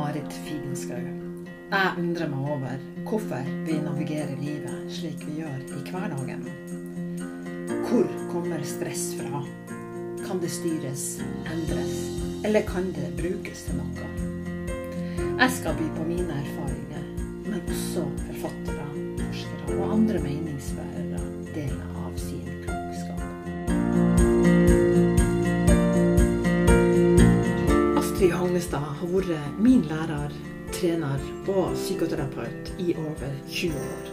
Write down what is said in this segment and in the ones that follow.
Marit Figenschou. Jeg undrer meg over hvorfor vi navigerer livet slik vi gjør i hverdagen. Hvor kommer stress fra? Kan det styres, endres, eller kan det brukes til noe? Jeg skal by på mine erfaringer, men også forfattere, forskere og andre meningsbærere vært min lærer, trener og psykoterapeut i over 20 år.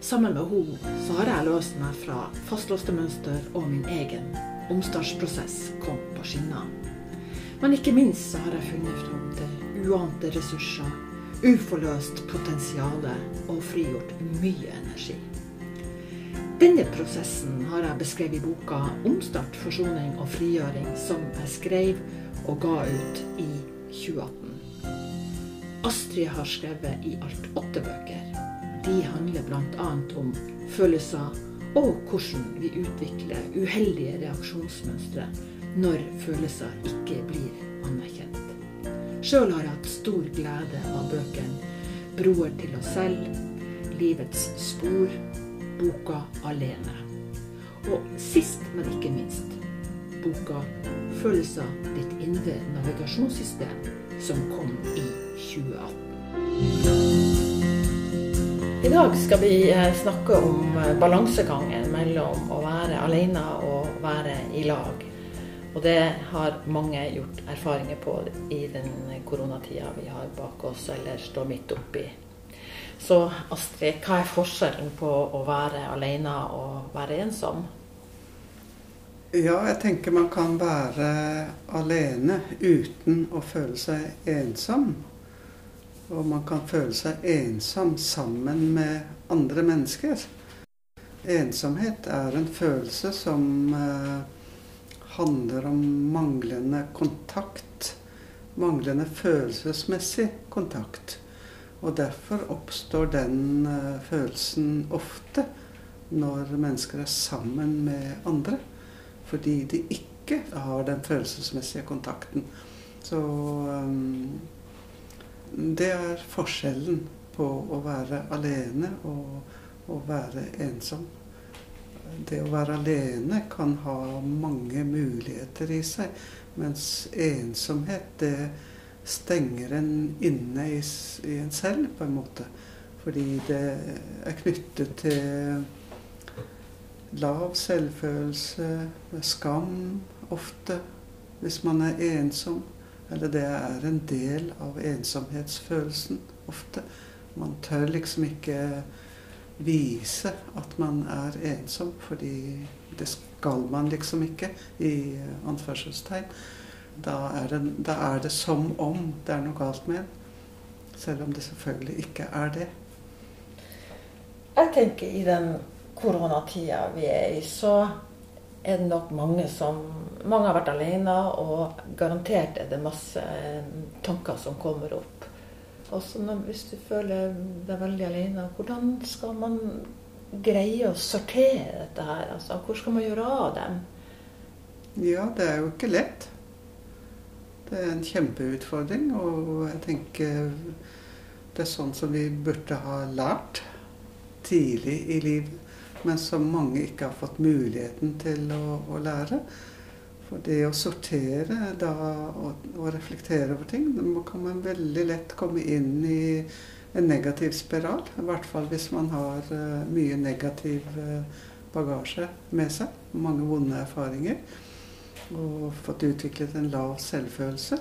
Sammen med henne så har jeg løst meg fra fastlåste mønster, og min egen omstartsprosess kom på skinner. Men ikke minst så har jeg funnet fram til uante ressurser, uforløst potensial og frigjort mye energi. Denne prosessen har jeg beskrevet i boka 'Omstart, forsoning og frigjøring', som jeg skrev og ga ut i 2018. Astrid har skrevet i alt åtte bøker. De handler bl.a. om følelser og hvordan vi utvikler uheldige reaksjonsmønstre når følelser ikke blir anerkjent. Sjøl har jeg hatt stor glede av bøkene 'Broer til oss selv', 'Livets spor', boka 'Alene'. Og sist, men ikke minst, boka 'Følelser ditt indre navigasjonssystem', som kom i 2018. I dag skal vi eh, snakke om eh, balansegangen mellom å være alene og være i lag. Og det har mange gjort erfaringer på i den koronatida vi har bak oss, eller står midt oppi. Så Astrid, hva er forskjellen på å være alene og være ensom? Ja, jeg tenker man kan være alene uten å føle seg ensom. Og man kan føle seg ensom sammen med andre mennesker. Ensomhet er en følelse som eh, handler om manglende kontakt. Manglende følelsesmessig kontakt. Og derfor oppstår den eh, følelsen ofte når mennesker er sammen med andre. Fordi de ikke har den følelsesmessige kontakten. Så um, det er forskjellen på å være alene og å være ensom. Det å være alene kan ha mange muligheter i seg, mens ensomhet det stenger en inne i, i en selv, på en måte. Fordi det er knyttet til lav selvfølelse, skam ofte, hvis man er ensom. Eller det er en del av ensomhetsfølelsen ofte. Man tør liksom ikke vise at man er ensom, fordi det skal man liksom ikke, i anførselstegn. Da er, det, da er det som om det er noe galt med en. Selv om det selvfølgelig ikke er det. Jeg tenker i den koronatida vi er i, så er det nok mange som Mange har vært alene, og garantert er det masse eh, tanker som kommer opp. Også når, hvis du føler deg veldig alene, hvordan skal man greie å sortere dette her? Altså, hvor skal man gjøre av dem? Ja, det er jo ikke lett. Det er en kjempeutfordring, og jeg tenker det er sånn som vi burde ha lært tidlig i livet men som mange ikke har fått muligheten til å, å lære. For det å sortere da, og, og, reflektere over ting, da kan man veldig lett komme inn i en negativ spiral. I hvert fall hvis man har uh, mye negativ uh, bagasje med seg. Mange vonde erfaringer. Og fått utviklet en lav selvfølelse.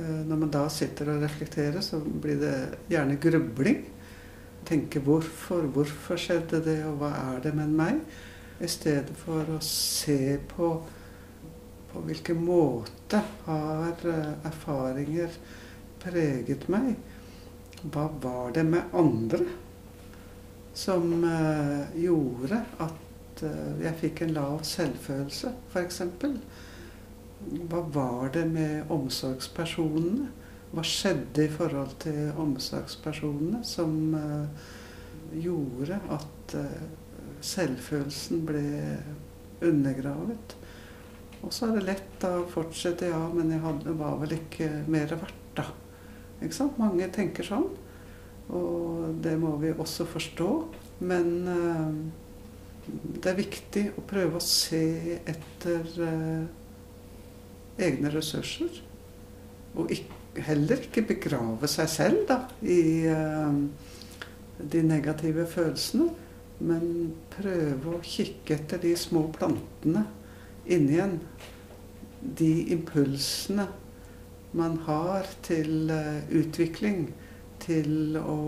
Uh, når man da sitter og reflekterer, så blir det gjerne grubling tenke hvorfor, hvorfor skjedde det, og hva er det med meg? I stedet for å se på på hvilken måte har eh, erfaringer preget meg? Hva var det med andre som uh, gjorde at uh, jeg fikk en lav selvfølelse, f.eks.? Hva var det med omsorgspersonene? Hva skjedde i forhold til omsorgspersonene som uh, gjorde at uh, selvfølelsen ble undergravet. Og så er det lett å fortsette, ja, men jeg hadde, var vel ikke mer verdt, da. Ikke sant? Mange tenker sånn. Og det må vi også forstå. Men uh, det er viktig å prøve å se etter uh, egne ressurser. Og ikke, heller ikke begrave seg selv da, i uh, de negative følelsene. Men prøve å kikke etter de små plantene inni en. De impulsene man har til uh, utvikling. Til å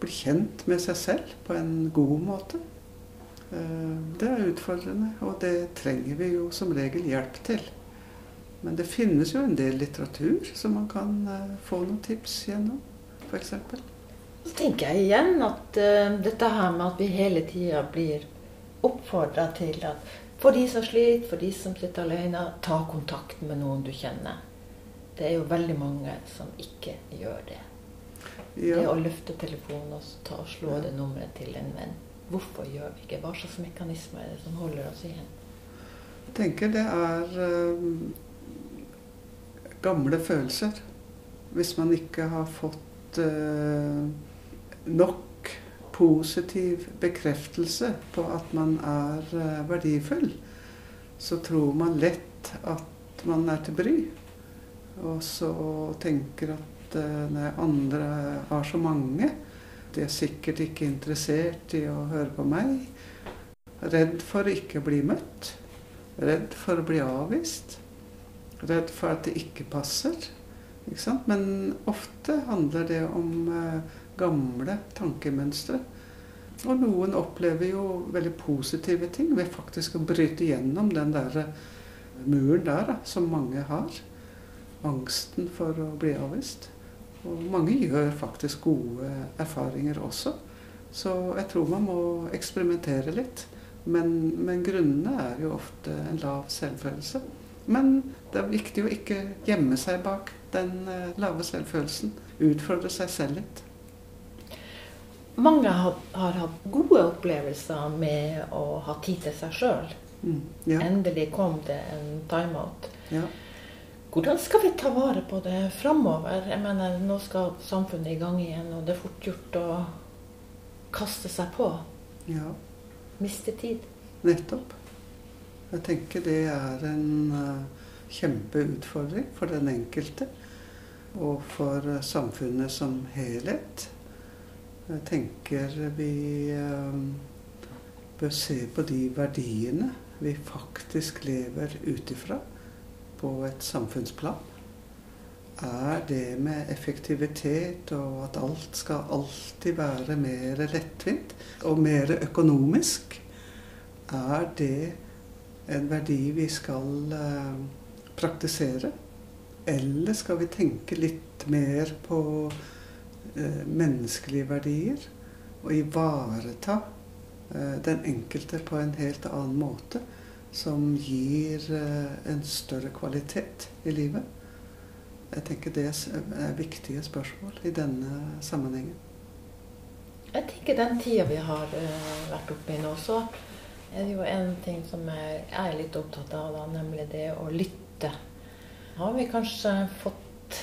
bli kjent med seg selv på en god måte. Uh, det er utfordrende, og det trenger vi jo som regel hjelp til. Men det finnes jo en del litteratur som man kan eh, få noen tips gjennom, f.eks. Så tenker jeg igjen at uh, dette her med at vi hele tida blir oppfordra til at for de som sliter, for de som sitter alene, ta kontakt med noen du kjenner. Det er jo veldig mange som ikke gjør det. Ja. Det å løfte telefonen og ta og slå ja. det nummeret til en venn. Hvorfor gjør vi ikke? Hva slags mekanismer er det som holder oss igjen? Jeg tenker det er um, gamle følelser. Hvis man ikke har fått uh, nok positiv bekreftelse på at man er uh, verdifull, så tror man lett at man er til bry. Og så tenker at uh, nei, andre har så mange. De er sikkert ikke interessert i å høre på meg. Redd for å ikke bli møtt. Redd for å bli avvist. Redd for at det ikke passer. Ikke Men ofte handler det om uh, gamle tankemønstre. Og noen opplever jo veldig positive ting ved faktisk å bryte gjennom den der eh, muren der som mange har. Angsten for å bli avvist. Og mange gjør faktisk gode erfaringer også. Så jeg tror man må eksperimentere litt. Men, men grunnene er jo ofte en lav selvfølelse. Men det er viktig å ikke gjemme seg bak den uh, lave selvfølelsen. Utfordre seg selv litt. Mange har, har, hatt gode opplevelser med å ha tid til seg sjøl. Mm, ja. Endelig kom det en timeout. Ja. Hvordan skal vi ta vare på det framover? Jeg mener, Nå skal samfunnet i gang igjen, og det er fort gjort å kaste seg på. Ja. Miste tid. Nettopp. Jeg tenker det er en uh, kjempeutfordring for den enkelte og for uh, samfunnet som helhet. Jeg tenker vi uh, bør se på de verdiene vi faktisk lever ut ifra på et samfunnsplan. Er det med effektivitet og at alt skal alltid være mer lettvint og mer økonomisk? Er det en verdi vi skal eh, praktisere? Eller skal vi tenke litt mer på eh, menneskelige verdier? Og ivareta eh, den enkelte på en helt annen måte, som gir en større kvalitet i livet? Jeg tenker det er viktige spørsmål i denne sammenhengen. Jeg tenker den tida vi har vært oppe i nå, så er det jo en ting som jeg er litt opptatt av, da, nemlig det å lytte. Har vi kanskje fått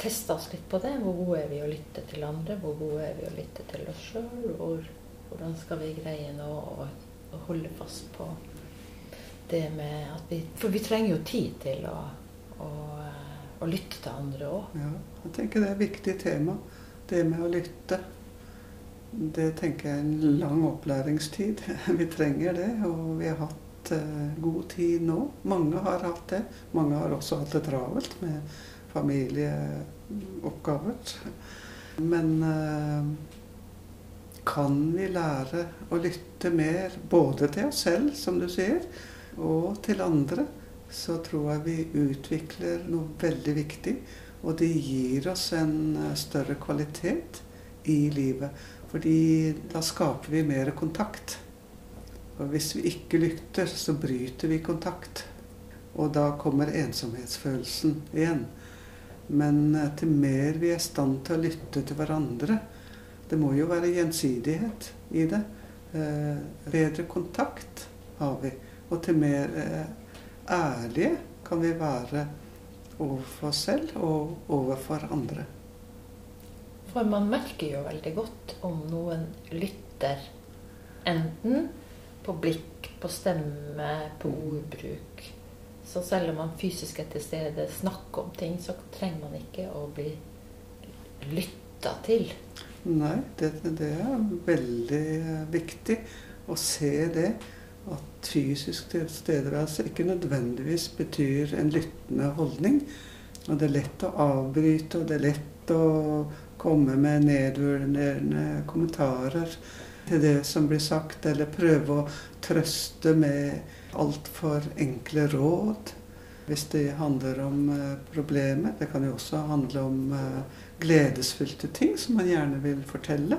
testa oss litt på det? Hvor gode er vi å lytte til andre? Hvor gode er vi å lytte til oss sjøl? Hvordan skal vi greie nå å, å, holde fast på det med at vi For vi trenger jo tid til å, å, å lytte til andre òg. Ja, jeg tenker det er et viktig tema. Det med å lytte. Det tenker jeg er en lang opplæringstid. Vi trenger det, og vi har hatt uh, god tid nå. Mange har hatt det. Mange har også hatt det travelt med familieoppgaver. Men uh, kan vi lære å lytte mer både til oss selv, som du sier, og til andre, så tror jeg vi utvikler noe veldig viktig. Og det gir oss en eh, større kvalitet i livet. Fordi da skaper vi mer kontakt. Og hvis vi ikke lytter, så bryter vi kontakt. Og da kommer ensomhetsfølelsen igjen. Men eh, til mer vi er i stand til å lytte til hverandre Det må jo være gjensidighet i det. Eh, bedre kontakt har vi. Og til mer eh, ærlige kan vi være overfor oss selv og overfor andre. For man merker jo veldig godt om noen lytter. Enten på blikk, på stemme, på ordbruk. Så selv om man fysisk er til stede, snakker om ting, så trenger man ikke å bli lytta til. Nei, det, det er veldig viktig å se det. At fysisk tilstedeværelse ikke nødvendigvis betyr en lyttende holdning. Og det er lett å avbryte, og det er lett å komme med nedvurderende kommentarer til det som blir sagt, eller prøve å trøste med altfor enkle råd hvis det handler om eh, problemer. Det kan jo også handle om eh, gledesfylte ting som man gjerne vil fortelle,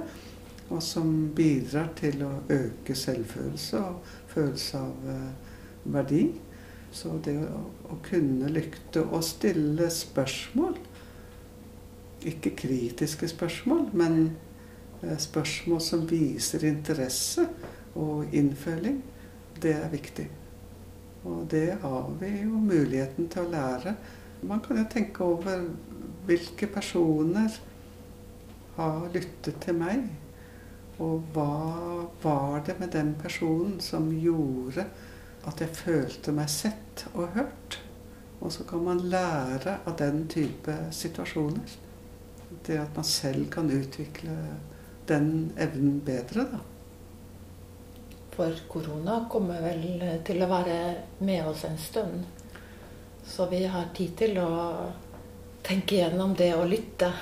og som bidrar til å øke selvfølelse og følelse av eh, verdi. Så det å, kunne lykte å stille spørsmål, ikke kritiske spørsmål, men eh, spørsmål som viser interesse og innføling, det er viktig. Og det har vi jo muligheten til å lære. Man kan jo tenke over hvilke personer har lyttet til meg? Og hva var det med den personen som gjorde at jeg følte meg sett og hørt? Og så kan man lære av den type situasjoner. Det at man selv kan utvikle den evnen bedre, da. For korona kommer vel til å være med oss en stund. Så vi har tid til å tenke gjennom det å lytte.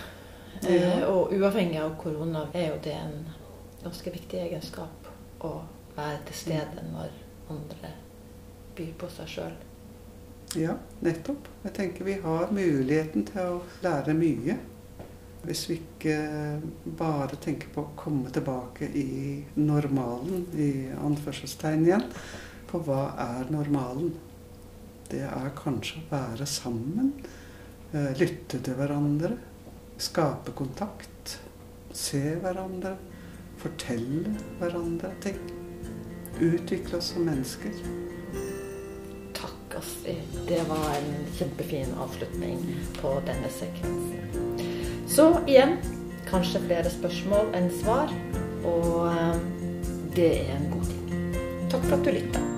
Ja. Eh, og uavhengig av korona er jo det en ganske viktig egenskap å være til stede når andre byr på seg sjøl. Ja, nettopp. Jeg tenker vi har muligheten til å lære mye. Hvis vi ikke bare tenker på å komme tilbake i normalen, i anførselstegn igjen. For hva er normalen? Det er kanskje å være sammen Eh, lytte til hverandre, skape kontakt, se hverandre, fortelle hverandre ting. Utvikle oss som mennesker. Takk, Astrid. Det var en kjempefin avslutning på denne sekvensen. Så igjen kanskje flere spørsmål enn svar, og eh, det er en god ting. Takk for at du lytta.